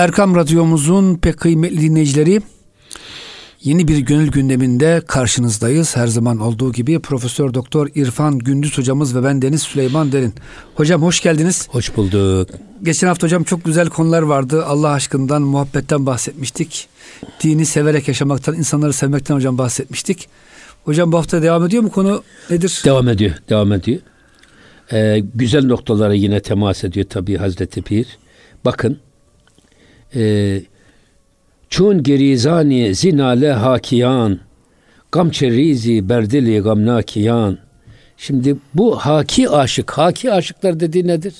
Erkam Radyomuzun pek kıymetli dinleyicileri yeni bir gönül gündeminde karşınızdayız. Her zaman olduğu gibi Profesör Doktor İrfan Gündüz hocamız ve ben Deniz Süleyman Derin. Hocam hoş geldiniz. Hoş bulduk. Geçen hafta hocam çok güzel konular vardı. Allah aşkından, muhabbetten bahsetmiştik. Dini severek yaşamaktan, insanları sevmekten hocam bahsetmiştik. Hocam bu hafta devam ediyor mu konu nedir? Devam ediyor, devam ediyor. Ee, güzel noktalara yine temas ediyor tabii Hazreti Pir. Bakın e, Çun gerizani zinale hakiyan Gam çerizi berdili gamnakiyan Şimdi bu haki aşık, haki aşıklar dediği nedir?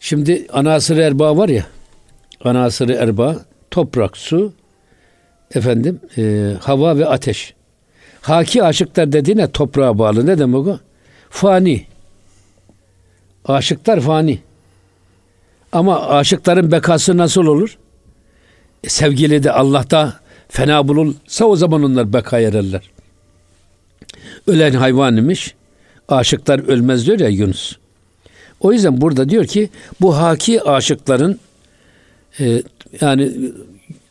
Şimdi anasır erba var ya, anasır erba, toprak, su, efendim, e, hava ve ateş. Haki aşıklar dediğine toprağa bağlı. Ne demek o? Fani. Aşıklar fani. Ama aşıkların bekası nasıl olur? E, sevgili de Allah'ta fena bulunsa o zaman onlar beka ererler. Ölen hayvan imiş. Aşıklar ölmez diyor ya Yunus. O yüzden burada diyor ki bu haki aşıkların e, yani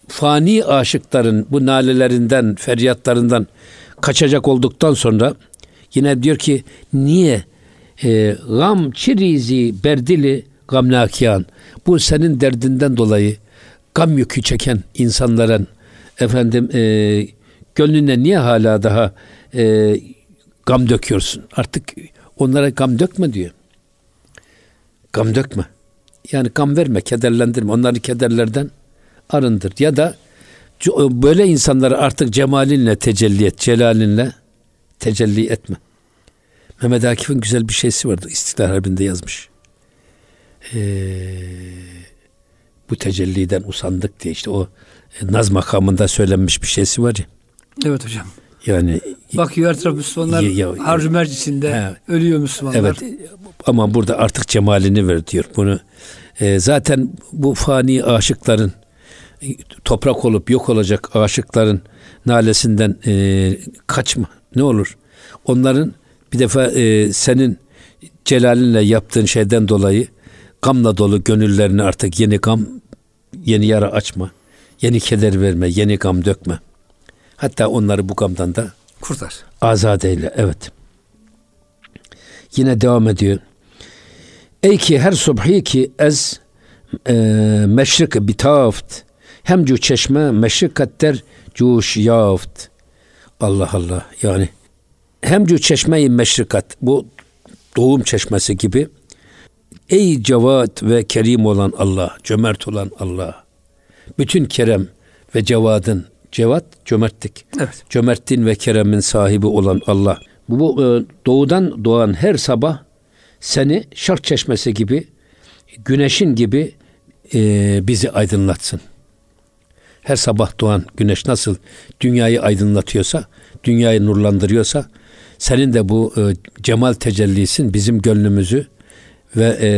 fani aşıkların bu nalelerinden, feryatlarından kaçacak olduktan sonra yine diyor ki niye e, gam çirizi berdili gamnakiyan bu senin derdinden dolayı gam yükü çeken insanların efendim e, gönlüne niye hala daha e, gam döküyorsun? Artık onlara gam dökme diyor. Gam dökme. Yani gam verme, kederlendirme. Onları kederlerden arındır. Ya da böyle insanları artık cemalinle tecelli et, celalinle tecelli etme. Mehmet Akif'in güzel bir şeysi vardı. İstiklal Harbi'nde yazmış. Ee, bu tecelliden usandık diye işte o e, naz makamında söylenmiş bir şeysi var ya. Evet hocam. Yani bakıyor her taraf Müslümanlar ya, ya, harcı mercisinde he, ölüyor Müslümanlar. Evet ama burada artık cemalini ver diyor. Bunu e, zaten bu fani aşıkların toprak olup yok olacak aşıkların nalesinden e, kaçma. Ne olur? Onların bir defa e, senin celalinle yaptığın şeyden dolayı gamla dolu gönüllerini artık yeni gam, yeni yara açma. Yeni keder verme, yeni gam dökme. Hatta onları bu gamdan da kurtar. Azat eyle. Evet. Yine devam ediyor. Ey ki her subhi ki ez e, meşrik bitaft Hemcu çeşme meşrikatler cuş yaft. Allah Allah yani hemcu çeşmeyi meşrikat bu doğum çeşmesi gibi ey cevat ve kerim olan Allah, cömert olan Allah. Bütün kerem ve cevadın cevat cömertlik. Evet. Cömertliğin ve keremin sahibi olan Allah. Bu, e, doğudan doğan her sabah seni şark çeşmesi gibi güneşin gibi e, bizi aydınlatsın her sabah doğan güneş nasıl dünyayı aydınlatıyorsa, dünyayı nurlandırıyorsa senin de bu e, cemal tecellisin bizim gönlümüzü ve e,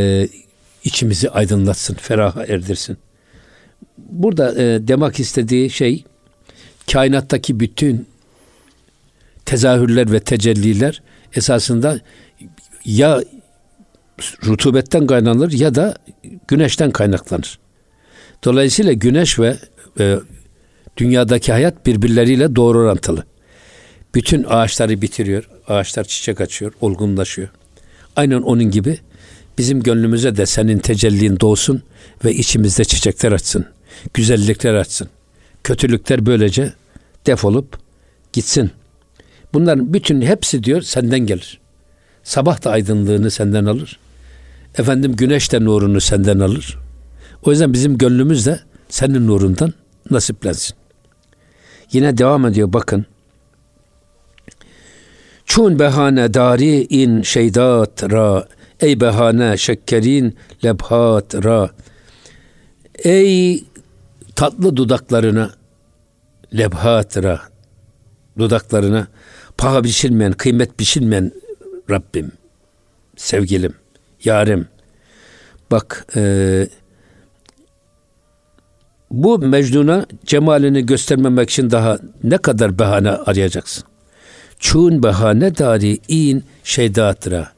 içimizi aydınlatsın, feraha erdirsin. Burada e, demek istediği şey kainattaki bütün tezahürler ve tecelliler esasında ya rutubetten kaynaklanır ya da güneşten kaynaklanır. Dolayısıyla güneş ve e, dünyadaki hayat birbirleriyle doğru orantılı. Bütün ağaçları bitiriyor. Ağaçlar çiçek açıyor, olgunlaşıyor. Aynen onun gibi bizim gönlümüze de senin tecellin doğsun ve içimizde çiçekler açsın. Güzellikler açsın. Kötülükler böylece defolup gitsin. Bunların bütün hepsi diyor senden gelir. Sabah da aydınlığını senden alır. Efendim güneş de nurunu senden alır. O yüzden bizim gönlümüz de senin nurundan nasiplensin. Yine devam ediyor bakın. Çun behane dari in şeydat ra ey behane şekkerin lebhat ra ey tatlı dudaklarına lebhat ra dudaklarına paha biçilmeyen, kıymet biçilmeyen Rabbim, sevgilim, yarim. Bak e, bu Mecnun'a cemalini göstermemek için daha ne kadar bahane arayacaksın? Çun bahane dari in şeydatıra.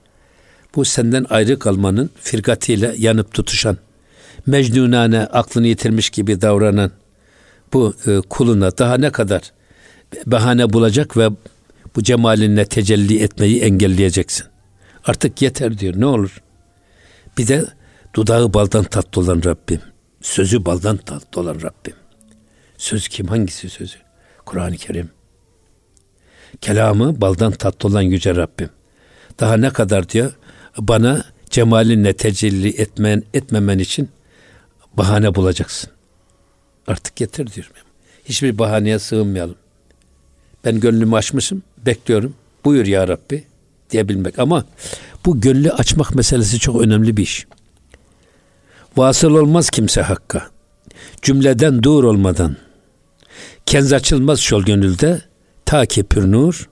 Bu senden ayrı kalmanın firkatiyle yanıp tutuşan mecnunane aklını yitirmiş gibi davranan bu e, kuluna daha ne kadar bahane bulacak ve bu cemalinle tecelli etmeyi engelleyeceksin. Artık yeter diyor. Ne olur? Bir de dudağı baldan tatlı olan Rabbim. Sözü baldan tatlı olan Rabbim. Söz kim? Hangisi sözü? Kur'an-ı Kerim. Kelamı baldan tatlı olan Yüce Rabbim. Daha ne kadar diyor? Bana cemalinle tecelli etmen, etmemen için bahane bulacaksın. Artık yeter diyorum. Hiçbir bahaneye sığınmayalım. Ben gönlümü açmışım, bekliyorum. Buyur ya Rabbi diyebilmek. Ama bu gönlü açmak meselesi çok önemli bir iş. Vasıl olmaz kimse hakka. Cümleden dur olmadan. Kenz açılmaz şol gönülde. Ta ki pür nur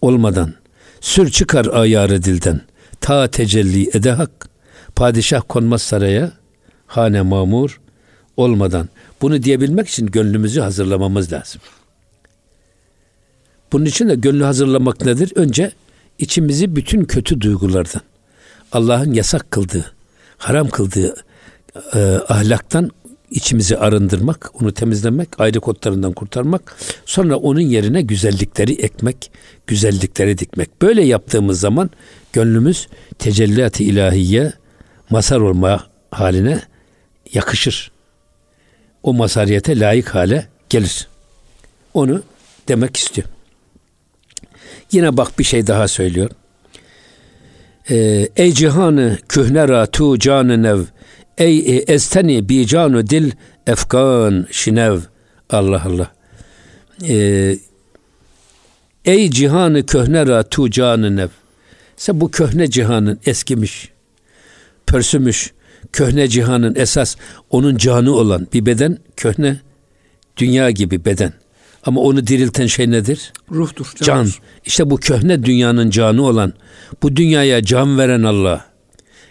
olmadan. Sür çıkar ayarı dilden. Ta tecelli ede hak. Padişah konmaz saraya. Hane mamur olmadan. Bunu diyebilmek için gönlümüzü hazırlamamız lazım. Bunun için de gönlü hazırlamak nedir? Önce içimizi bütün kötü duygulardan, Allah'ın yasak kıldığı, haram kıldığı e, ahlaktan içimizi arındırmak, onu temizlemek, ayrı kotlarından kurtarmak, sonra onun yerine güzellikleri ekmek, güzellikleri dikmek. Böyle yaptığımız zaman gönlümüz tecellat-ı ilahiye masar olma haline yakışır. O masariyete layık hale gelir. Onu demek istiyor. Yine bak bir şey daha söylüyor. Ee, ey cihanı kühnera tu canı nev ey e, esteni bi canu dil efkan şinev Allah Allah. Ee, ey cihanı köhnera tu canı nev sen bu köhne cihanın eskimiş, pörsümüş, köhne cihanın esas onun canı olan bir beden köhne dünya gibi beden. Ama onu dirilten şey nedir? Ruhtur. Can. İşte bu köhne dünyanın canı olan, bu dünyaya can veren Allah.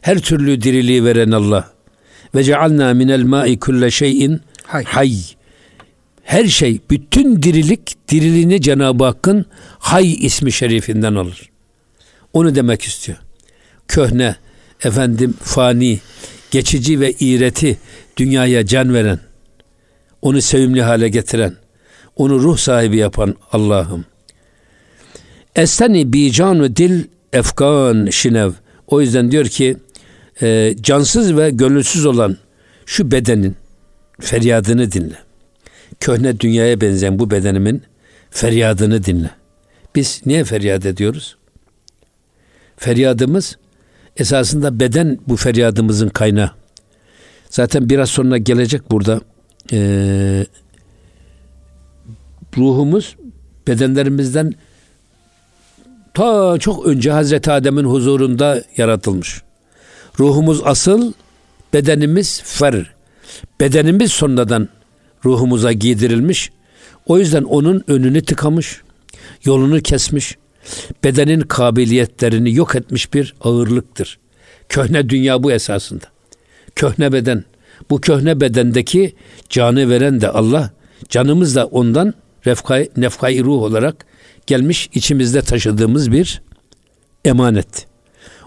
Her türlü diriliği veren Allah. Ve cealna minel ma'i kulle şeyin hay. hay. Her şey, bütün dirilik, diriliğini Cenab-ı Hakk'ın hay ismi şerifinden alır. Onu demek istiyor. Köhne, efendim fani, geçici ve iğreti dünyaya can veren, onu sevimli hale getiren, onu ruh sahibi yapan Allah'ım. Esteni bi canu dil efkan şinev. O yüzden diyor ki e, cansız ve gönülsüz olan şu bedenin feryadını dinle. Köhne dünyaya benzeyen bu bedenimin feryadını dinle. Biz niye feryat ediyoruz? Feryadımız esasında beden bu feryadımızın kaynağı. Zaten biraz sonra gelecek burada e, ruhumuz bedenlerimizden ta çok önce Hazreti Adem'in huzurunda yaratılmış. Ruhumuz asıl, bedenimiz fer. Bedenimiz sonradan ruhumuza giydirilmiş. O yüzden onun önünü tıkamış, yolunu kesmiş, bedenin kabiliyetlerini yok etmiş bir ağırlıktır. Köhne dünya bu esasında. Köhne beden. Bu köhne bedendeki canı veren de Allah, canımız da ondan refkay, nefkay ruh olarak gelmiş içimizde taşıdığımız bir emanet.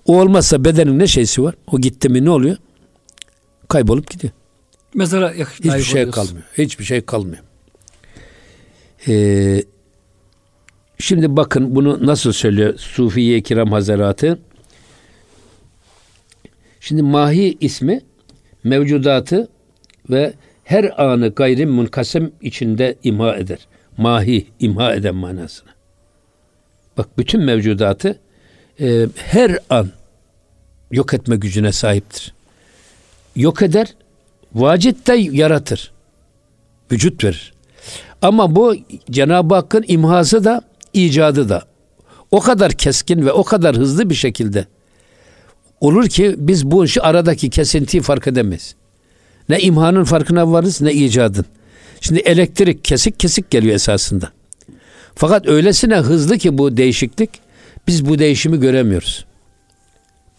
O olmazsa bedenin ne şeysi var? O gitti mi ne oluyor? Kaybolup gidiyor. Mezara hiçbir şey kalmıyor. Hiçbir şey kalmıyor. Ee, şimdi bakın bunu nasıl söylüyor Sufiye Kiram Hazaratı. Şimdi mahi ismi mevcudatı ve her anı gayri munkasem içinde imha eder. Mahi, imha eden manasına. Bak bütün mevcudatı e, her an yok etme gücüne sahiptir. Yok eder, vacit de yaratır. Vücut verir. Ama bu Cenab-ı Hakk'ın imhası da icadı da o kadar keskin ve o kadar hızlı bir şekilde olur ki biz bu işi aradaki kesintiyi fark edemeyiz. Ne imhanın farkına varız ne icadın. Şimdi elektrik kesik kesik geliyor esasında. Fakat öylesine hızlı ki bu değişiklik biz bu değişimi göremiyoruz.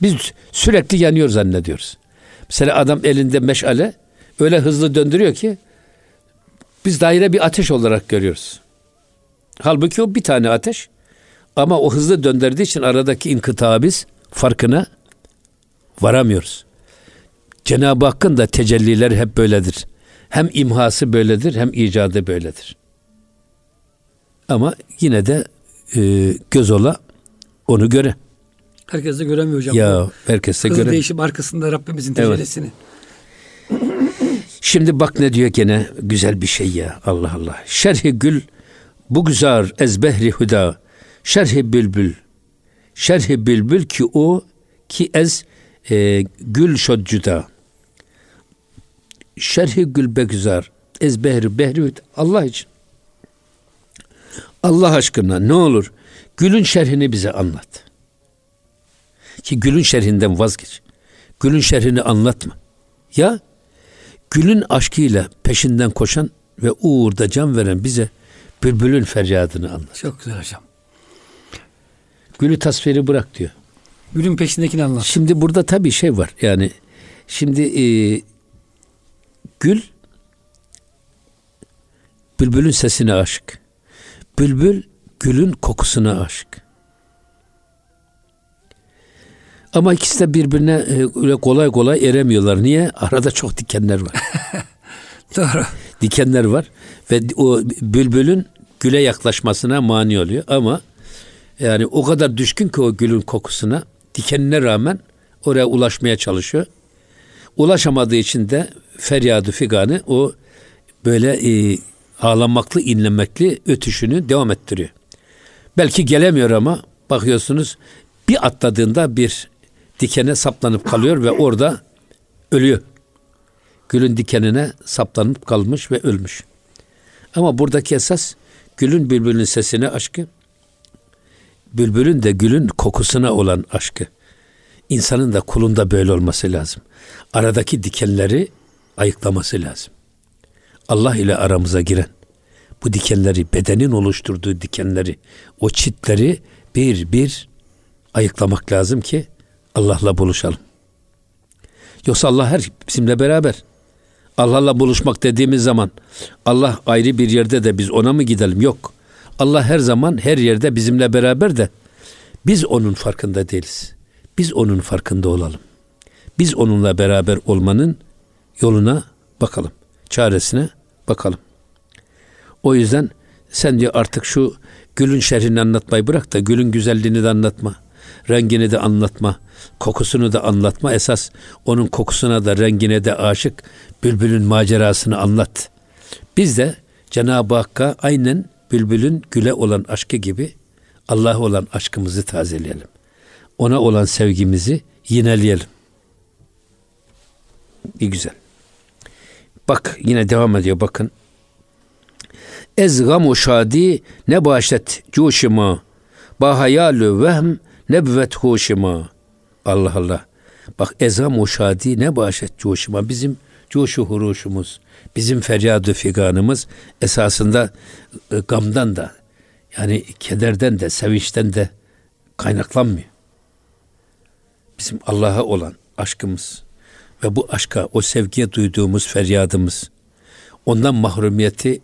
Biz sürekli yanıyor zannediyoruz. Mesela adam elinde meşale öyle hızlı döndürüyor ki biz daire bir ateş olarak görüyoruz. Halbuki o bir tane ateş ama o hızlı döndürdüğü için aradaki inkıta biz farkına varamıyoruz. Cenab-ı Hakk'ın da tecellileri hep böyledir. Hem imhası böyledir hem icadı böyledir. Ama yine de e, göz ola onu göre. Herkes de göremiyor hocam. Ya herkes de göre. değişim arkasında Rabbimizin tecellisini. Evet. Şimdi bak ne diyor gene güzel bir şey ya Allah Allah. Şerhi gül bu güzel ezbehri huda. Şerhi bülbül. Şerhi bülbül ki o ki ez e, gül şod cüda. Şerhi gül be güzel. Ezbehri behri Allah için. Allah aşkına ne olur gülün şerhini bize anlat. Ki gülün şerhinden vazgeç. Gülün şerhini anlatma. Ya gülün aşkıyla peşinden koşan ve uğurda can veren bize bülbülün feryadını anlat. Çok güzel hocam. Gülü tasviri bırak diyor. Gülün peşindekini anlat. Şimdi burada tabii şey var. Yani şimdi e, gül bülbülün sesine aşık. Bülbül gülün kokusuna aşık. Ama ikisi de birbirine e, öyle kolay kolay eremiyorlar. Niye? Arada çok dikenler var. Doğru. Dikenler var ve o bülbülün güle yaklaşmasına mani oluyor ama yani o kadar düşkün ki o gülün kokusuna dikenine rağmen oraya ulaşmaya çalışıyor. Ulaşamadığı için de feryadı figanı o böyle e, ağlamaklı inlemekli ötüşünü devam ettiriyor. Belki gelemiyor ama bakıyorsunuz bir atladığında bir dikene saplanıp kalıyor ve orada ölüyor. Gülün dikenine saplanıp kalmış ve ölmüş. Ama buradaki esas gülün bülbülün sesine aşkı, bülbülün de gülün kokusuna olan aşkı. İnsanın da kulunda böyle olması lazım. Aradaki dikenleri ayıklaması lazım. Allah ile aramıza giren bu dikenleri, bedenin oluşturduğu dikenleri, o çitleri bir bir ayıklamak lazım ki Allah'la buluşalım. Yoksa Allah her bizimle beraber. Allah'la buluşmak dediğimiz zaman Allah ayrı bir yerde de biz ona mı gidelim? Yok. Allah her zaman her yerde bizimle beraber de biz onun farkında değiliz. Biz onun farkında olalım. Biz onunla beraber olmanın yoluna bakalım. Çaresine bakalım. O yüzden sen diyor artık şu gülün şerrini anlatmayı bırak da gülün güzelliğini de anlatma. Rengini de anlatma. Kokusunu da anlatma. Esas onun kokusuna da rengine de aşık bülbülün macerasını anlat. Biz de Cenab-ı Hakk'a aynen bülbülün güle olan aşkı gibi Allah'a olan aşkımızı tazeleyelim. Ona olan sevgimizi yineleyelim. Bir güzel. Bak yine devam ediyor bakın. Ez gamu şadi ne başet cuşima ba hayalü vehm nebvet huşima. Allah Allah. Bak ezam o şadi ne başet coşuma. Bizim coşu huruşumuz, bizim feryadı figanımız esasında e, gamdan da yani kederden de sevinçten de kaynaklanmıyor. Bizim Allah'a olan aşkımız ve bu aşka, o sevgiye duyduğumuz feryadımız, ondan mahrumiyeti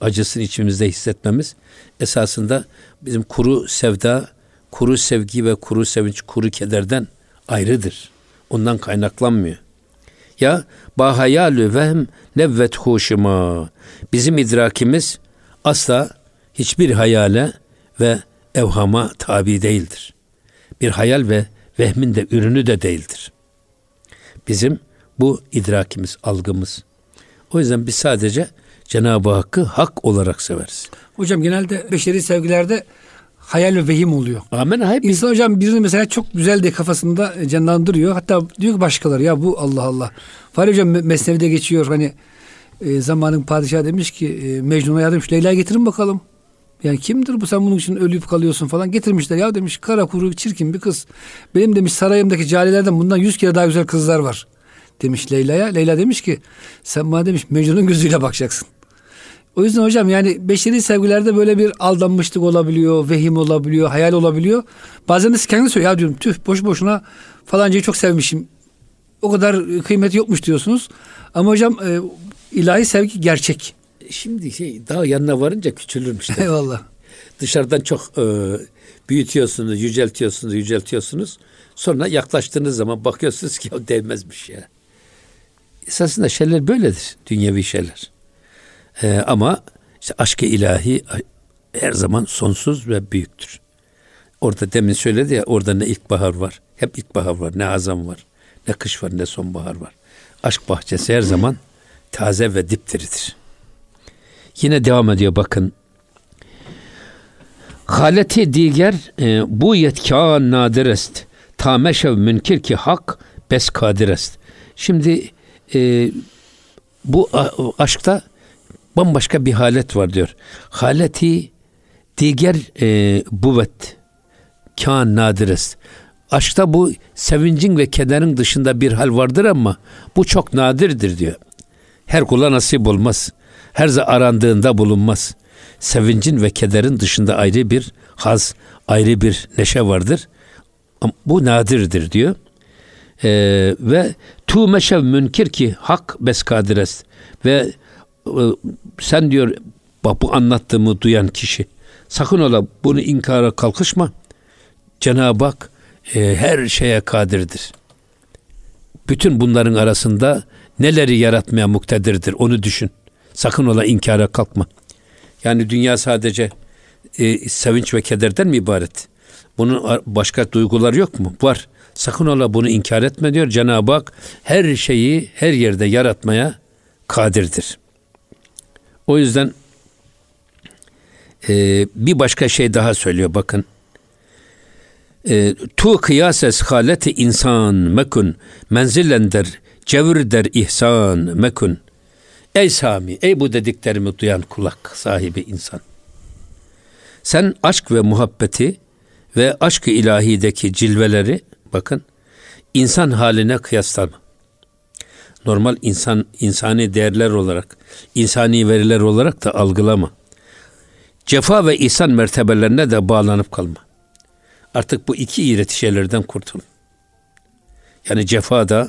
acısını içimizde hissetmemiz esasında bizim kuru sevda, kuru sevgi ve kuru sevinç, kuru kederden ayrıdır. Ondan kaynaklanmıyor. Ya bahayalü vehm nevvet huşuma. Bizim idrakimiz asla hiçbir hayale ve evhama tabi değildir. Bir hayal ve vehmin de ürünü de değildir. Bizim bu idrakimiz, algımız. O yüzden biz sadece Cenab-ı Hakk'ı hak olarak severiz. Hocam genelde beşeri sevgilerde hayal ve vehim oluyor. Amen. Hayır. İnsan hocam birini mesela çok güzel de kafasında canlandırıyor. Hatta diyor ki başkaları ya bu Allah Allah. Fahri hocam Mesnevi'de geçiyor hani e, zamanın padişahı demiş ki e, Mecnun'a yardım Leyla getirin bakalım. Yani kimdir bu sen bunun için ölüp kalıyorsun falan getirmişler. Ya demiş kara kuru çirkin bir kız. Benim demiş sarayımdaki carilerden bundan yüz kere daha güzel kızlar var. Demiş Leyla'ya. Leyla demiş ki sen bana demiş Mecnun'un gözüyle bakacaksın. O yüzden hocam yani beşeri sevgilerde böyle bir aldanmışlık olabiliyor, vehim olabiliyor, hayal olabiliyor. Bazen de kendi söylüyor ya diyorum tüh boş boşuna falancayı çok sevmişim. O kadar kıymeti yokmuş diyorsunuz. Ama hocam e, ilahi sevgi gerçek. Şimdi şey daha yanına varınca küçülürmüş. Eyvallah. Dışarıdan çok e, büyütüyorsunuz, yüceltiyorsunuz, yüceltiyorsunuz. Sonra yaklaştığınız zaman bakıyorsunuz ki o değmezmiş ya. Esasında şeyler böyledir. Dünyevi şeyler. Ee, ama işte aşk-ı ilahi her zaman sonsuz ve büyüktür. Orada demin söyledi ya orada ne ilkbahar var. Hep ilkbahar var. Ne azam var. Ne kış var ne sonbahar var. Aşk bahçesi her zaman taze ve dipdiridir. Yine devam ediyor bakın. Haleti diğer e, bu yetkan nadir est. Tameşev münkir ki hak bes kadir est. Şimdi e, bu aşkta bambaşka bir halet var diyor. Haleti diğer e, buvet kan nadir est. Aşkta bu sevincin ve kederin dışında bir hal vardır ama bu çok nadirdir diyor. Her kula nasip olmaz. Her zaman arandığında bulunmaz. Sevincin ve kederin dışında ayrı bir haz, ayrı bir neşe vardır. Bu nadirdir diyor. Ee, ve tu meşev münkir ki hak beskadires ve sen diyor bak bu anlattığımı duyan kişi sakın ola bunu inkara kalkışma. Cenab-ı Hak e, her şeye kadirdir. Bütün bunların arasında neleri yaratmaya muktedirdir onu düşün. Sakın ola inkara kalkma. Yani dünya sadece e, sevinç ve kederden mi ibaret? Bunun başka duygular yok mu? Var. Sakın ola bunu inkar etme diyor. Cenab-ı Hak her şeyi her yerde yaratmaya kadirdir. O yüzden e, bir başka şey daha söylüyor bakın. E, tu kıyases haleti insan mekun menzilen der cevr der ihsan mekun. Ey Sami, ey bu dediklerimi duyan kulak sahibi insan. Sen aşk ve muhabbeti ve aşk-ı ilahideki cilveleri bakın insan haline kıyaslama. Normal insan insani değerler olarak, insani veriler olarak da algılama. Cefa ve ihsan mertebelerine de bağlanıp kalma. Artık bu iki iğreti şeylerden kurtul. Yani cefa da,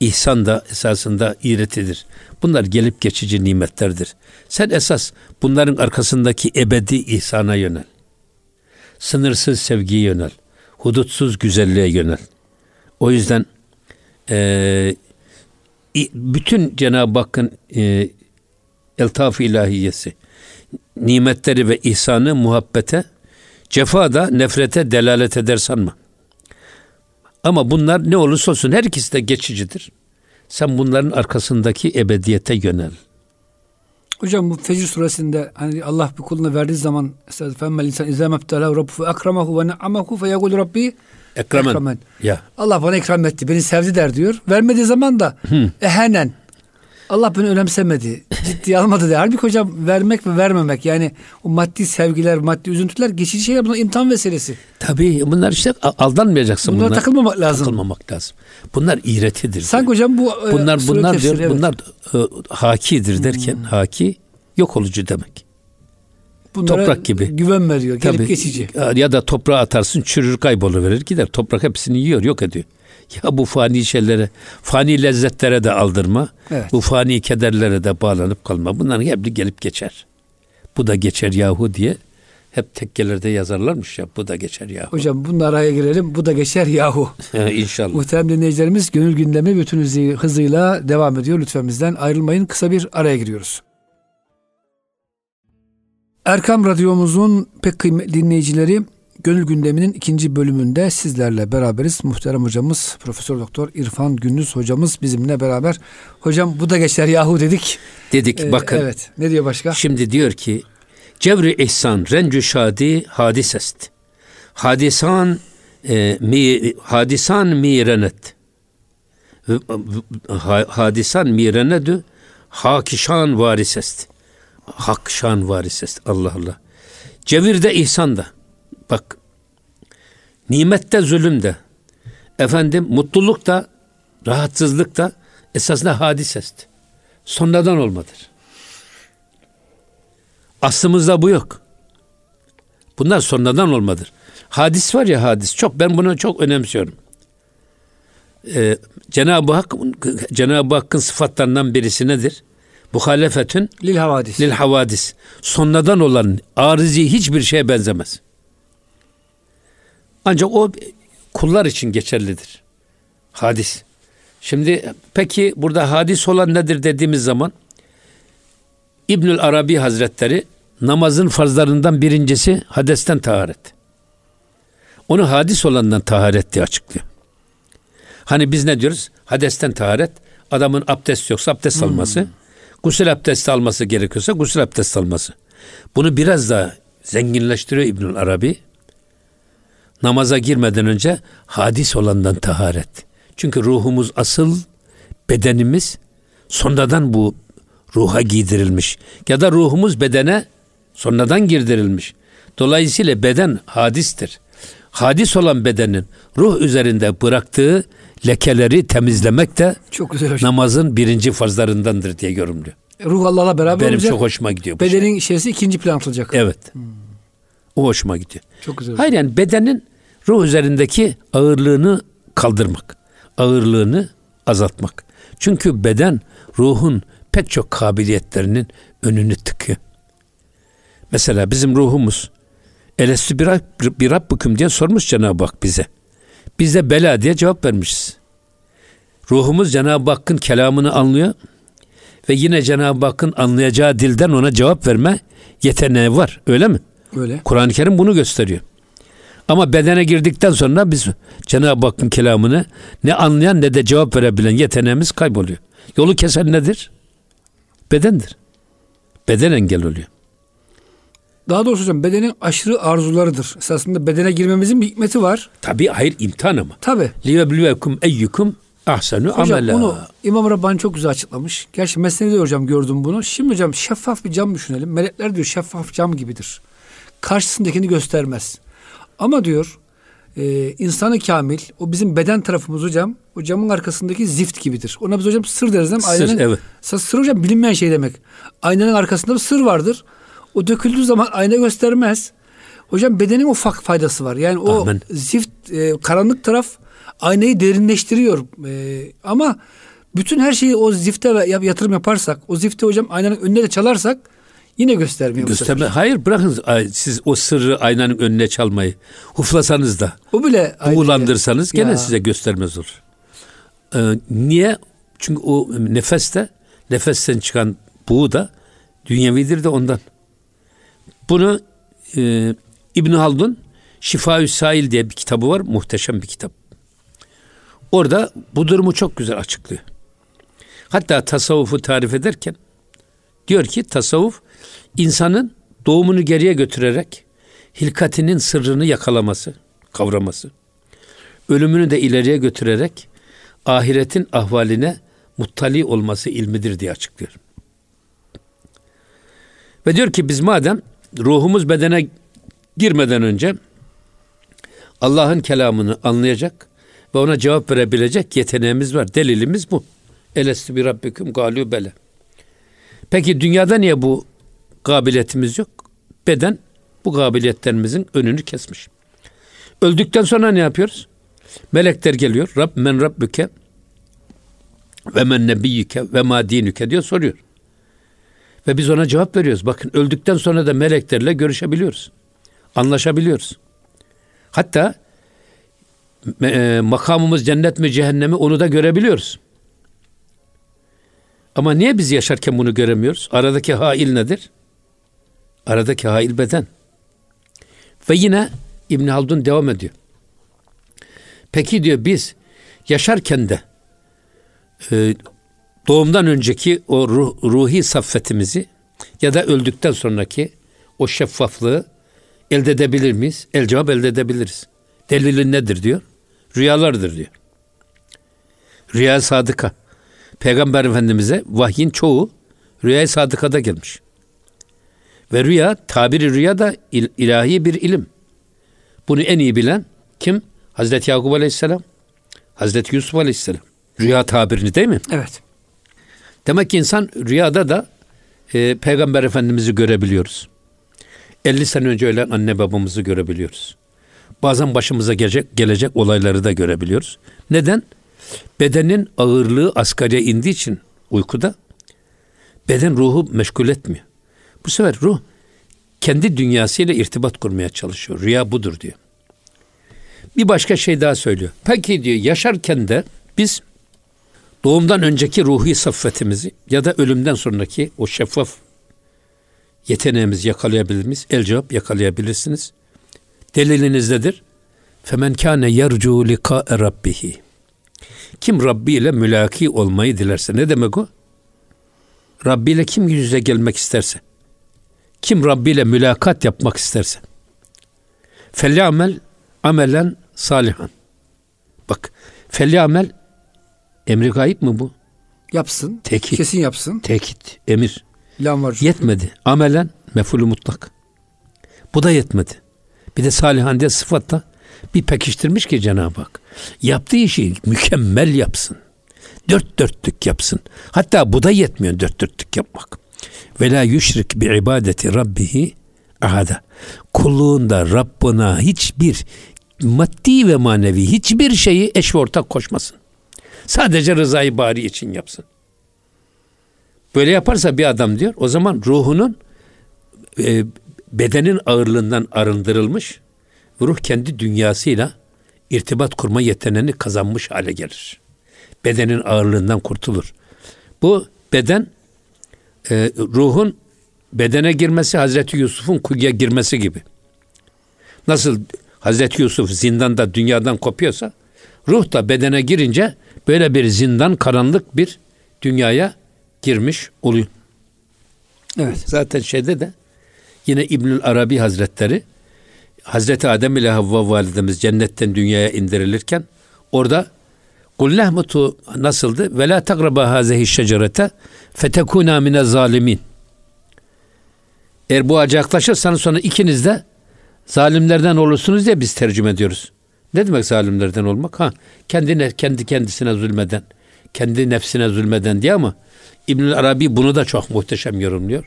ihsan da esasında iğretidir. Bunlar gelip geçici nimetlerdir. Sen esas bunların arkasındaki ebedi ihsana yönel. Sınırsız sevgiye yönel. Hudutsuz güzelliğe yönel. O yüzden e, bütün Cenab-ı Hakk'ın e, eltaf ilahiyesi, nimetleri ve ihsanı muhabbete, cefa da nefrete delalet eder sanma. Ama bunlar ne olursa olsun her ikisi de geçicidir. Sen bunların arkasındaki ebediyete yönel. Hocam bu Fecr suresinde hani Allah bir kuluna verdiği zaman mebtela rabbu fe akramahu ve ne'amahu fe yegul rabbi ekremen. ekremen. Ya. Allah bana ikram etti, beni sevdi der diyor. Vermediği zaman da ehenen Allah beni önemsemedi, ciddiye almadı der. Halbuki hocam vermek ve vermemek yani o maddi sevgiler, maddi üzüntüler geçici şeyler bunlar imtihan vesilesi. Tabii bunlar işte aldanmayacaksın. Bunlara bunlar, takılmamak lazım. Takılmamak lazım. Bunlar iğretidir. Sanki hocam bu e, bunlar bunlar tefsiri, diyor evet. bunlar e, hakidir derken hmm. haki yok olucu demek. Bunlara toprak gibi. Güven veriyor. Gelip Tabii, geçici. Ya da toprağa atarsın çürür kayboluverir gider. Toprak hepsini yiyor yok ediyor. Ya bu fani şeylere, fani lezzetlere de aldırma. Evet. Bu fani kederlere de bağlanıp kalma. Bunların hepsi gelip geçer. Bu da geçer yahu diye hep tekkelerde yazarlarmış ya bu da geçer yahu. Hocam bunun araya girelim bu da geçer yahu. İnşallah. Muhterem dinleyicilerimiz gönül gündemi bütün hızıyla devam ediyor. Lütfen bizden ayrılmayın. Kısa bir araya giriyoruz. Erkam Radyomuzun pek kıymetli dinleyicileri Gönül Gündemi'nin ikinci bölümünde sizlerle beraberiz. Muhterem hocamız Profesör Doktor İrfan Gündüz hocamız bizimle beraber. Hocam bu da geçer yahu dedik. Dedik ee, bakın. Evet. Ne diyor başka? Şimdi diyor ki Cevri ihsan rencü şadi hadis est. Hadisan e, mi hadisan mirenet. Hadisan mirenedü hakişan varis est. Hakşan varis est. Allah Allah. Cevirde ihsan da. Bak nimette zulüm de efendim mutluluk da rahatsızlık da esasında hadisest. Sonradan olmadır. Aslımızda bu yok. Bunlar sonradan olmadır. Hadis var ya hadis. Çok ben bunu çok önemsiyorum. Ee, Cenab-ı Hak Cenab-ı Hakk'ın sıfatlarından birisi nedir? Muhalefetün lil havadis. Lil havadis. Sonradan olan arizi hiçbir şeye benzemez. Ancak o kullar için geçerlidir. Hadis. Şimdi peki burada hadis olan nedir dediğimiz zaman İbnül Arabi Hazretleri namazın farzlarından birincisi hadesten taharet. Onu hadis olandan taharet diye açıklıyor. Hani biz ne diyoruz? Hadesten taharet. Adamın abdest yoksa abdest alması. Hmm. Gusül abdesti alması gerekiyorsa gusül abdesti alması. Bunu biraz daha zenginleştiriyor İbnül Arabi. Namaza girmeden önce hadis olandan taharet. Çünkü ruhumuz asıl, bedenimiz sonradan bu ruha giydirilmiş. Ya da ruhumuz bedene sonradan girdirilmiş. Dolayısıyla beden hadistir. Hadis olan bedenin ruh üzerinde bıraktığı lekeleri temizlemek de çok güzel namazın birinci farzlarındandır diye yorumluyor. Ruh Allah'la beraber Benim olacak. çok hoşuma gidiyor. Bu Bedenin şey. şeysi ikinci plan atılacak. Evet. Hmm. O hoşuma gidiyor. Çok güzel. Hayır yani bedenin ruh üzerindeki ağırlığını kaldırmak. Ağırlığını azaltmak. Çünkü beden ruhun pek çok kabiliyetlerinin önünü tıkıyor. Mesela bizim ruhumuz Elestü bir, bir Rabbukum diye sormuş Cenab-ı Hak bize. Biz de bela diye cevap vermişiz. Ruhumuz Cenab-ı Hakk'ın kelamını anlıyor ve yine Cenab-ı Hakk'ın anlayacağı dilden ona cevap verme yeteneği var. Öyle mi? Öyle. Kur'an-ı Kerim bunu gösteriyor. Ama bedene girdikten sonra biz Cenab-ı Hakk'ın kelamını ne anlayan ne de cevap verebilen yeteneğimiz kayboluyor. Yolu kesen nedir? Bedendir. Beden engel oluyor. Daha doğrusu hocam bedenin aşırı arzularıdır. Esasında bedene girmemizin bir hikmeti var. Tabi hayır imtihan ama. Tabi. Liyeblivekum eyyukum ahsenu hocam, amela. Bunu İmam Rabbani çok güzel açıklamış. Gerçi mesnevi hocam gördüm bunu. Şimdi hocam şeffaf bir cam düşünelim. Melekler diyor şeffaf cam gibidir. Karşısındakini göstermez. Ama diyor e, insanı kamil o bizim beden tarafımız hocam o camın arkasındaki zift gibidir. Ona biz hocam sır deriz değil mi? Sır, evet. Sır hocam bilinmeyen şey demek. Aynanın arkasında bir sır vardır. O döküldüğü zaman ayna göstermez. Hocam bedenin ufak faydası var. Yani o Amen. zift e, karanlık taraf aynayı derinleştiriyor. E, ama bütün her şeyi o zifte yatırım yaparsak, o zifte hocam aynanın önüne de çalarsak yine göstermiyor. Gösterme. Hayır bırakın siz o sırrı aynanın önüne çalmayı. Huflasanız da. O bile buğulandırsanız gene ya. size göstermez olur. Ee, niye? Çünkü o nefeste nefesten çıkan buğu da dünyevidir de ondan. Bunu e, İbn Haldun Şifaü Sail diye bir kitabı var. Muhteşem bir kitap. Orada bu durumu çok güzel açıklıyor. Hatta tasavvufu tarif ederken diyor ki tasavvuf insanın doğumunu geriye götürerek hilkatinin sırrını yakalaması, kavraması. Ölümünü de ileriye götürerek ahiretin ahvaline muttali olması ilmidir diye açıklıyor. Ve diyor ki biz madem ruhumuz bedene girmeden önce Allah'ın kelamını anlayacak ve ona cevap verebilecek yeteneğimiz var. Delilimiz bu. Elestü bir Rabbiküm galü bele. Peki dünyada niye bu kabiliyetimiz yok? Beden bu kabiliyetlerimizin önünü kesmiş. Öldükten sonra ne yapıyoruz? Melekler geliyor. Rab men rabbüke ve men nebiyyüke ve ma dinüke diyor soruyor. Ve biz ona cevap veriyoruz. Bakın öldükten sonra da meleklerle görüşebiliyoruz. Anlaşabiliyoruz. Hatta e, makamımız cennet mi cehennemi onu da görebiliyoruz. Ama niye biz yaşarken bunu göremiyoruz? Aradaki hail nedir? Aradaki hail beden. Ve yine İbn Haldun devam ediyor. Peki diyor biz yaşarken de e, doğumdan önceki o ruh, ruhi saffetimizi ya da öldükten sonraki o şeffaflığı elde edebilir miyiz? El cevap elde edebiliriz. Delili nedir diyor? Rüyalardır diyor. Rüya sadıka. Peygamber Efendimiz'e vahyin çoğu rüya sadıkada gelmiş. Ve rüya, tabiri rüya da il, ilahi bir ilim. Bunu en iyi bilen kim? Hazreti Yakup Aleyhisselam, Hazreti Yusuf Aleyhisselam. Rüya tabirini değil mi? Evet. Demek ki insan rüyada da e, Peygamber Efendimiz'i görebiliyoruz. 50 sene önce ölen anne babamızı görebiliyoruz. Bazen başımıza gelecek, gelecek olayları da görebiliyoruz. Neden? Bedenin ağırlığı asgariye indiği için uykuda beden ruhu meşgul etmiyor. Bu sefer ruh kendi dünyasıyla irtibat kurmaya çalışıyor. Rüya budur diyor. Bir başka şey daha söylüyor. Peki diyor yaşarken de biz doğumdan önceki ruhi saffetimizi ya da ölümden sonraki o şeffaf yeteneğimizi yakalayabilir miyiz? El cevap yakalayabilirsiniz. Deliliniz nedir? Femen kâne yercu lika rabbihi. Kim Rabbi ile mülaki olmayı dilerse ne demek o? Rabbi ile kim yüz yüze gelmek isterse, kim Rabbi ile mülakat yapmak isterse, amel amelen salihan. Bak, amel emri gayip mi bu? Yapsın. Tekit. Kesin yapsın. Tekit, emir. Lam var. Yetmedi. Amelen mefulü mutlak. Bu da yetmedi. Bir de salihan diye sıfatla bir pekiştirmiş ki Cenab-ı Hak. Yaptığı işi mükemmel yapsın. Dört dörtlük yapsın. Hatta bu da yetmiyor dört dörtlük yapmak. Ve la yüşrik bi ibadeti rabbihi ahada. Kulluğunda Rabbına hiçbir maddi ve manevi hiçbir şeyi eş ve ortak koşmasın. Sadece rızayı bari için yapsın. Böyle yaparsa bir adam diyor o zaman ruhunun e, bedenin ağırlığından arındırılmış ruh kendi dünyasıyla irtibat kurma yeteneğini kazanmış hale gelir. Bedenin ağırlığından kurtulur. Bu beden e, ruhun bedene girmesi Hazreti Yusuf'un kuyuya girmesi gibi. Nasıl Hazreti Yusuf zindanda dünyadan kopuyorsa ruh da bedene girince böyle bir zindan karanlık bir dünyaya girmiş oluyor. Evet. Zaten şeyde de yine İbnül Arabi Hazretleri Hazreti Adem ile Havva validemiz cennetten dünyaya indirilirken orada Kul lehmutu nasıldı? Ve la tagraba hazehi şecerete fetekuna mine zalimin. Eğer bu ağaca yaklaşırsanız sonra ikiniz de zalimlerden olursunuz diye biz tercüme ediyoruz. Ne demek zalimlerden olmak? Ha, kendine, kendi kendisine zulmeden, kendi nefsine zulmeden diye ama İbn Arabi bunu da çok muhteşem yorumluyor.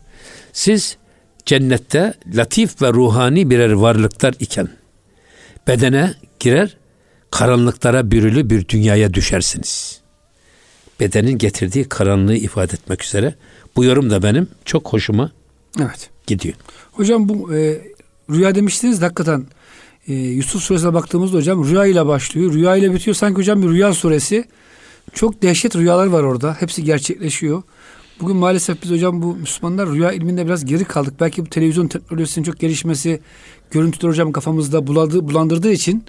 Siz cennette latif ve ruhani birer varlıklar iken bedene girer, karanlıklara bürülü bir dünyaya düşersiniz. Bedenin getirdiği karanlığı ifade etmek üzere. Bu yorum da benim çok hoşuma evet. gidiyor. Hocam bu e, rüya demiştiniz de hakikaten e, Yusuf suresine baktığımızda hocam rüya ile başlıyor. Rüya ile bitiyor. Sanki hocam bir rüya suresi. Çok dehşet rüyalar var orada. Hepsi gerçekleşiyor. Bugün maalesef biz hocam bu Müslümanlar rüya ilminde biraz geri kaldık. Belki bu televizyon teknolojisinin çok gelişmesi, görüntüler hocam kafamızda buladı, bulandırdığı için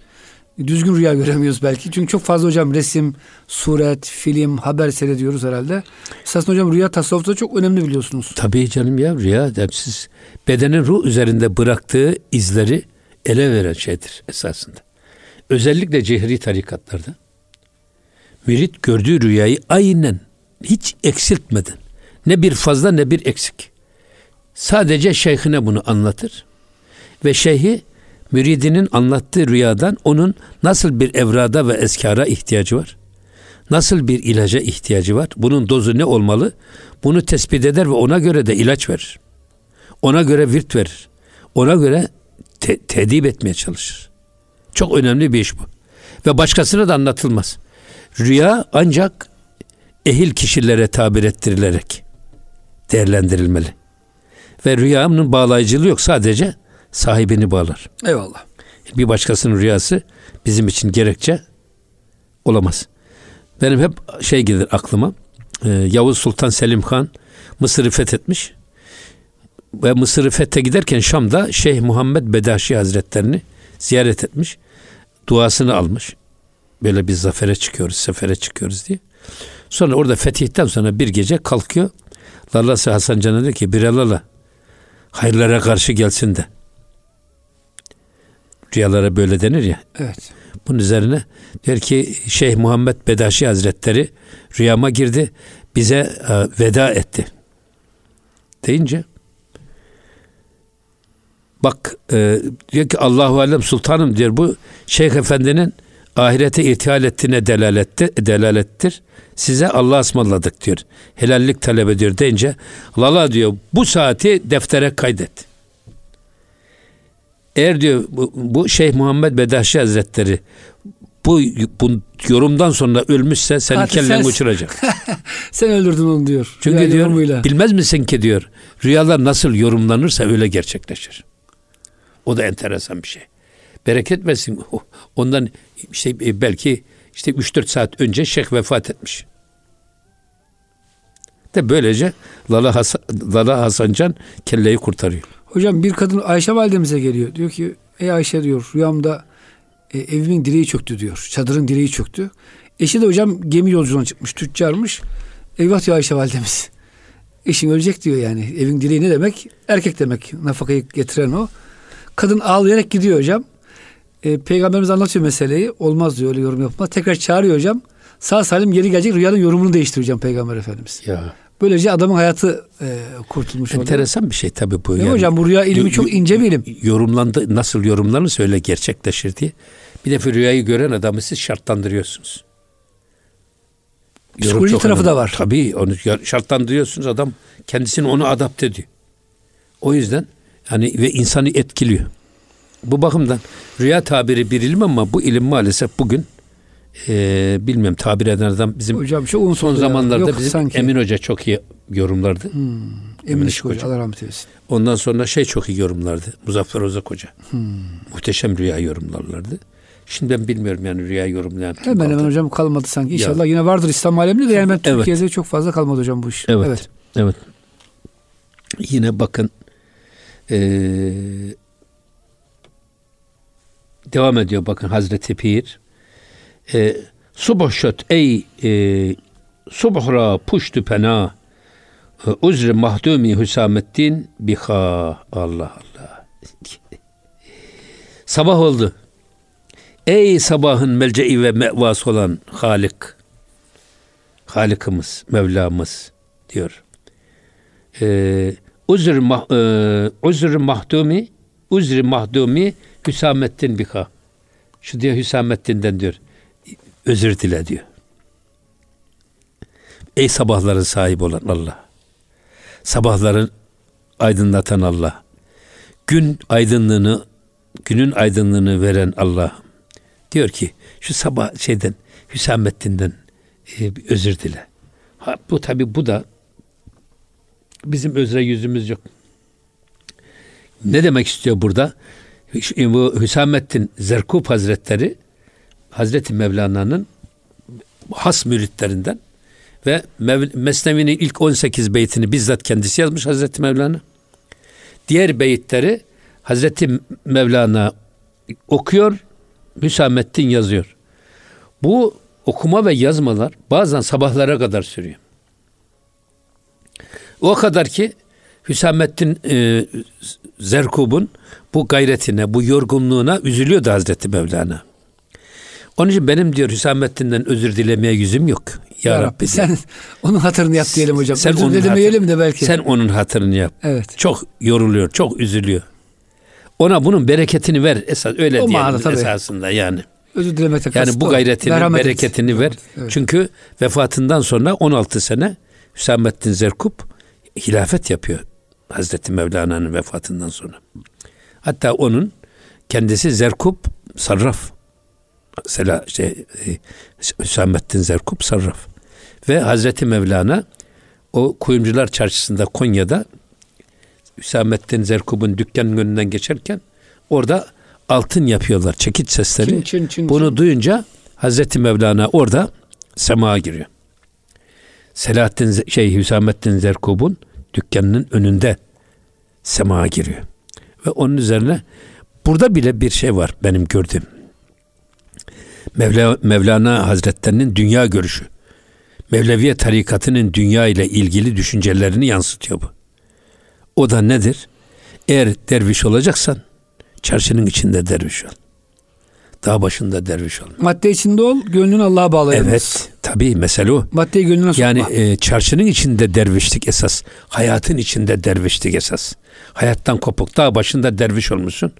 düzgün rüya göremiyoruz belki. Çünkü çok fazla hocam resim, suret, film, haber seyrediyoruz herhalde. Esasında hocam rüya tasavvufta çok önemli biliyorsunuz. Tabii canım ya rüya siz bedenin ruh üzerinde bıraktığı izleri ele veren şeydir esasında. Özellikle cehri tarikatlarda mürit gördüğü rüyayı aynen hiç eksiltmeden ne bir fazla ne bir eksik. Sadece şeyhine bunu anlatır ve şeyhi müridinin anlattığı rüyadan onun nasıl bir evrada ve eskara ihtiyacı var? Nasıl bir ilaca ihtiyacı var? Bunun dozu ne olmalı? Bunu tespit eder ve ona göre de ilaç verir. Ona göre virt verir. Ona göre te- tedip etmeye çalışır. Çok önemli bir iş bu. Ve başkasına da anlatılmaz. Rüya ancak ehil kişilere tabir ettirilerek değerlendirilmeli. Ve rüyanın bağlayıcılığı yok. Sadece sahibini bağlar. Eyvallah. Bir başkasının rüyası bizim için gerekçe olamaz. Benim hep şey gelir aklıma. Ee, Yavuz Sultan Selim Han Mısır'ı fethetmiş. Ve Mısır'ı fethe giderken Şam'da Şeyh Muhammed Bedaşi Hazretlerini ziyaret etmiş. Duasını almış. Böyle bir zafere çıkıyoruz, sefere çıkıyoruz diye. Sonra orada fetihten sonra bir gece kalkıyor. Lallası Hasan Can'a diyor ki Biralala hayırlara karşı gelsin de. Rüyalara böyle denir ya. Evet. Bunun üzerine diyor ki Şeyh Muhammed Bedaşi Hazretleri rüyama girdi. Bize e, veda etti. Deyince bak e, diyor ki Allahu Alem Sultanım diyor bu Şeyh Efendi'nin ahirete irtihal ettiğine delaletti, delalettir. Size Allah ısmarladık diyor. Helallik talep ediyor deyince Lala diyor bu saati deftere kaydet. Eğer diyor bu, bu Şeyh Muhammed Bedaşi Hazretleri bu, bu yorumdan sonra ölmüşse seni Hatta kellen sen, uçuracak. sen öldürdün onu diyor. Çünkü diyor yorumuyla. bilmez misin ki diyor rüyalar nasıl yorumlanırsa öyle gerçekleşir. O da enteresan bir şey. Bereket versin. Ondan işte e, belki işte 3-4 saat önce şeyh vefat etmiş. De böylece Lala, Hasan, Lala Hasancan kelleyi kurtarıyor. Hocam bir kadın Ayşe validemize geliyor. Diyor ki ey Ayşe diyor rüyamda e, evimin direği çöktü diyor. Çadırın direği çöktü. Eşi de hocam gemi yolculuğuna çıkmış. Tüccarmış. Eyvah diyor Ayşe validemiz. Eşin ölecek diyor yani. Evin direği ne demek? Erkek demek. Nafakayı getiren o. Kadın ağlayarak gidiyor hocam. E, Peygamberimiz anlatıyor meseleyi. Olmaz diyor öyle yorum yapma. Tekrar çağırıyor hocam. Sağ salim geri gelecek rüyanın yorumunu değiştiriyor hocam Peygamber Efendimiz. Ya. Böylece adamın hayatı e, kurtulmuş oluyor. Enteresan bir şey tabii bu. Değil mi hocam bu rüya ilmi çok ince bir ilim. Yorumlandı, nasıl yorumlanırsa öyle gerçekleşir diye. Bir defa rüyayı gören adamı siz şartlandırıyorsunuz. Yorum Psikoloji tarafı da önemli. var. Tabii onu şartlandırıyorsunuz adam kendisini onu adapte ediyor. O yüzden hani ve insanı etkiliyor. Bu bakımdan rüya tabiri bir ilim ama bu ilim maalesef bugün e, bilmiyorum tabir eden adam bizim Hocam şu son ya. zamanlarda Yok bizim sanki. Emin Hoca çok iyi yorumlardı. Emin Işık Hoca Hoca. Allah rahmet eylesin. Ondan sonra şey çok iyi yorumlardı. Muzaffer Ozak Hoca. Muhteşem rüya yorumlarlardı. Şimdi ben bilmiyorum yani rüya yorumlayan. Hemen hemen kaldı. hocam kalmadı sanki. İnşallah yine vardır İslam aleminde de yani ben Evet. Türkiye'de çok fazla kalmadı hocam bu iş. Evet. Evet. Yine bakın eee, devam ediyor bakın Hazreti Pir. Eee Subh şöt ey eee subhra puştu pena e, uzr mahdumi Hüsamettin biha Allah Allah. Sabah oldu. Ey sabahın melce'i ve mevası olan Halik. Halikimiz, Mevlamız diyor. Ee, uzr, mah, e, uzr mahdumi uzr mahdumi Hüsamettin bika. Şu diyor Hüsamettin'den diyor. Özür dile diyor. Ey sabahların sahibi olan Allah. Sabahların aydınlatan Allah. Gün aydınlığını günün aydınlığını veren Allah. Diyor ki şu sabah şeyden Hüsamettin'den e, özür dile. Ha, bu tabi bu da bizim özre yüzümüz yok. Ne demek istiyor burada? Hü- Bu Hüsamettin Zerkub Hazretleri Hazreti Mevlana'nın has müritlerinden ve Mesnevi'nin ilk 18 beytini bizzat kendisi yazmış Hazreti Mevlana. Diğer beyitleri Hazreti Mevlana okuyor, Hüsamettin yazıyor. Bu okuma ve yazmalar bazen sabahlara kadar sürüyor. O kadar ki Hüsamettin e, Zerkub'un bu gayretine, bu yorgunluğuna üzülüyordu Hazreti Mevlana. Onun için benim diyor Hüsamettin'den özür dilemeye yüzüm yok. Ya, Ya, Rabbi, Rabbi sen onun hatırını yap diyelim hocam. Sen Özür dilemeyelim hatır- de belki. Sen onun hatırını yap. Evet. Çok yoruluyor, çok üzülüyor. Ona bunun bereketini ver esas öyle O diyelim manada esasında yani. Özür dilemekte Yani bu gayretini, Merhamet et. bereketini ver. Evet. Çünkü vefatından sonra 16 sene Hüsamettin Zerkub hilafet yapıyor Hazreti Mevlana'nın vefatından sonra. Hatta onun kendisi Zerkub Sarraf. Mesela şey, e, Hüsamettin Zerkub Sarraf. Ve Hazreti Mevlana o kuyumcular çarşısında Konya'da Hüsamettin Zerkub'un dükkanın önünden geçerken orada altın yapıyorlar çekiç sesleri. Çin, çin, çin, Bunu duyunca Hazreti Mevlana orada semaya giriyor. Selahattin şey Hüsamettin Zerkub'un dükkanının önünde semaya giriyor. Ve onun üzerine burada bile bir şey var benim gördüğüm. Mevla, Mevlana Hazretlerinin dünya görüşü. Mevleviye tarikatının dünya ile ilgili düşüncelerini yansıtıyor bu. O da nedir? Eğer derviş olacaksan çarşının içinde derviş ol. Dağ başında derviş ol. Madde içinde ol, gönlünü Allah'a bağlayamaz. Evet, tabii mesele o. Maddeyi gönlüne sokma. Yani e, çarşının içinde dervişlik esas. Hayatın içinde dervişlik esas. Hayattan kopuk. Dağ başında derviş olmuşsun.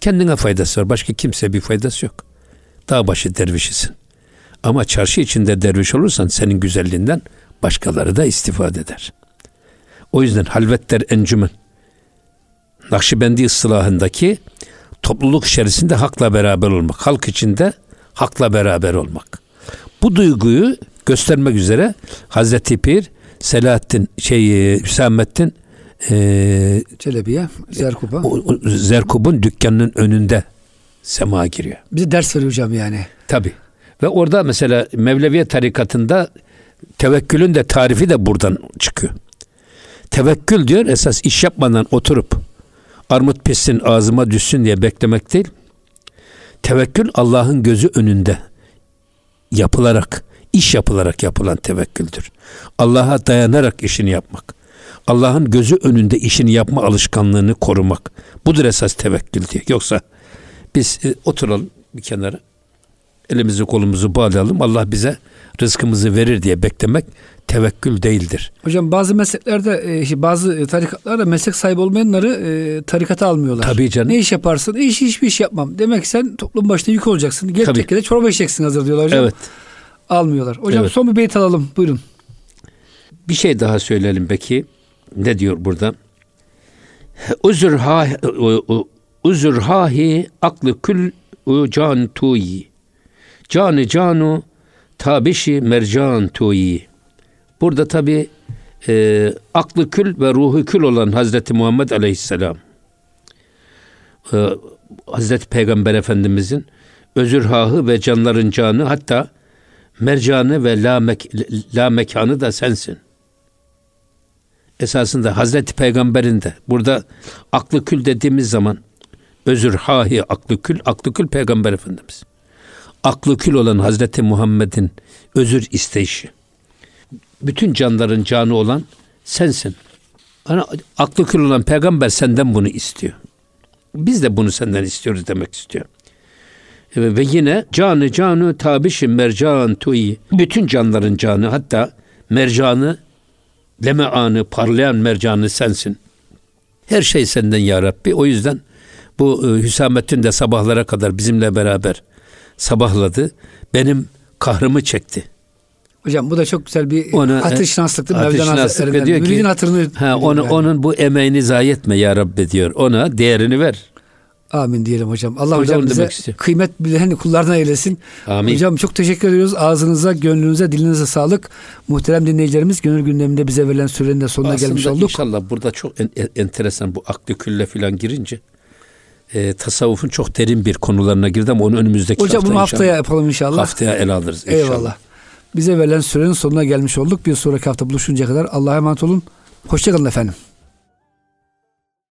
Kendine faydası var. Başka kimse bir faydası yok. Dağ başı dervişisin. Ama çarşı içinde derviş olursan senin güzelliğinden başkaları da istifade eder. O yüzden halvetler encümen. Nakşibendi ıslahındaki topluluk içerisinde hakla beraber olmak. Halk içinde hakla beraber olmak. Bu duyguyu göstermek üzere Hazreti Pir Selahattin şey e, Hüsamettin e, Çelebi'ye, o Zerkub'un dükkanının önünde sema giriyor. Bize ders veriyor hocam yani. Tabi. Ve orada mesela Mevleviye tarikatında Tevekkülün de tarifi de buradan çıkıyor. Tevekkül diyor esas iş yapmadan oturup armut pişsin ağzıma düşsün diye beklemek değil. Tevekkül Allah'ın gözü önünde yapılarak, iş yapılarak yapılan tevekküldür. Allah'a dayanarak işini yapmak. Allah'ın gözü önünde işini yapma alışkanlığını korumak. Budur esas tevekkül diyor. Yoksa biz e, oturalım bir kenara. Elimizi kolumuzu bağlayalım. Allah bize rızkımızı verir diye beklemek tevekkül değildir. Hocam bazı mesleklerde e, bazı tarikatlarda meslek sahibi olmayanları e, tarikata almıyorlar. Tabii canım. Ne iş yaparsın? E, iş hiçbir iş yapmam. Demek ki sen toplum başında yük olacaksın. Gel tekkede çorba içeceksin hazır diyorlar hocam. Evet. Almıyorlar. Hocam Evet. son bir beyt alalım. Buyurun. Bir şey daha söyleyelim peki. Ne diyor burada? Uzur ha uzur hahi aklı kül can tuyi. Canı canu tabişi mercan tuyi. Burada tabi e, aklı kül ve ruhu kül olan Hazreti Muhammed Aleyhisselam. E, Hazreti Peygamber Efendimizin özürhahı ve canların canı hatta mercanı ve la, mek, la mekanı da sensin esasında Hazreti Peygamber'in de burada aklı kül dediğimiz zaman özür hahi aklı kül, aklı kül Peygamber Efendimiz. Aklı kül olan Hazreti Muhammed'in özür isteyişi. Bütün canların canı olan sensin. Hani aklı kül olan peygamber senden bunu istiyor. Biz de bunu senden istiyoruz demek istiyor. Ve yine canı canı tabişi mercan tuyi. Bütün canların canı hatta mercanı leme anı, parlayan mercanı sensin. Her şey senden ya Rabbi. O yüzden bu e, Hüsamettin de sabahlara kadar bizimle beraber sabahladı. Benim kahrımı çekti. Hocam bu da çok güzel bir Ona- hatır şinanslıktır hatır Mevlana Hazretlerinden. diyor ki, Müridin hatırını Ha, onu, yani. onun bu emeğini zayi etme ya Rabbi diyor. Ona değerini ver. Amin diyelim hocam. Allah Burada hocam bize kıymet bilen kullardan eylesin. Amin. Hocam çok teşekkür ediyoruz. Ağzınıza, gönlünüze, dilinize sağlık. Muhterem dinleyicilerimiz gönül gündeminde bize verilen sürenin de sonuna Aslında gelmiş olduk. inşallah burada çok en- en- enteresan bu aklı külle filan girince e, tasavvufun çok derin bir konularına girdi ama onu önümüzdeki Hocam hafta bunu inşallah- haftaya yapalım inşallah. Haftaya ele alırız inşallah. Eyvallah. Bize verilen sürenin sonuna gelmiş olduk. Bir sonraki hafta buluşuncaya kadar Allah'a emanet olun. Hoşçakalın efendim.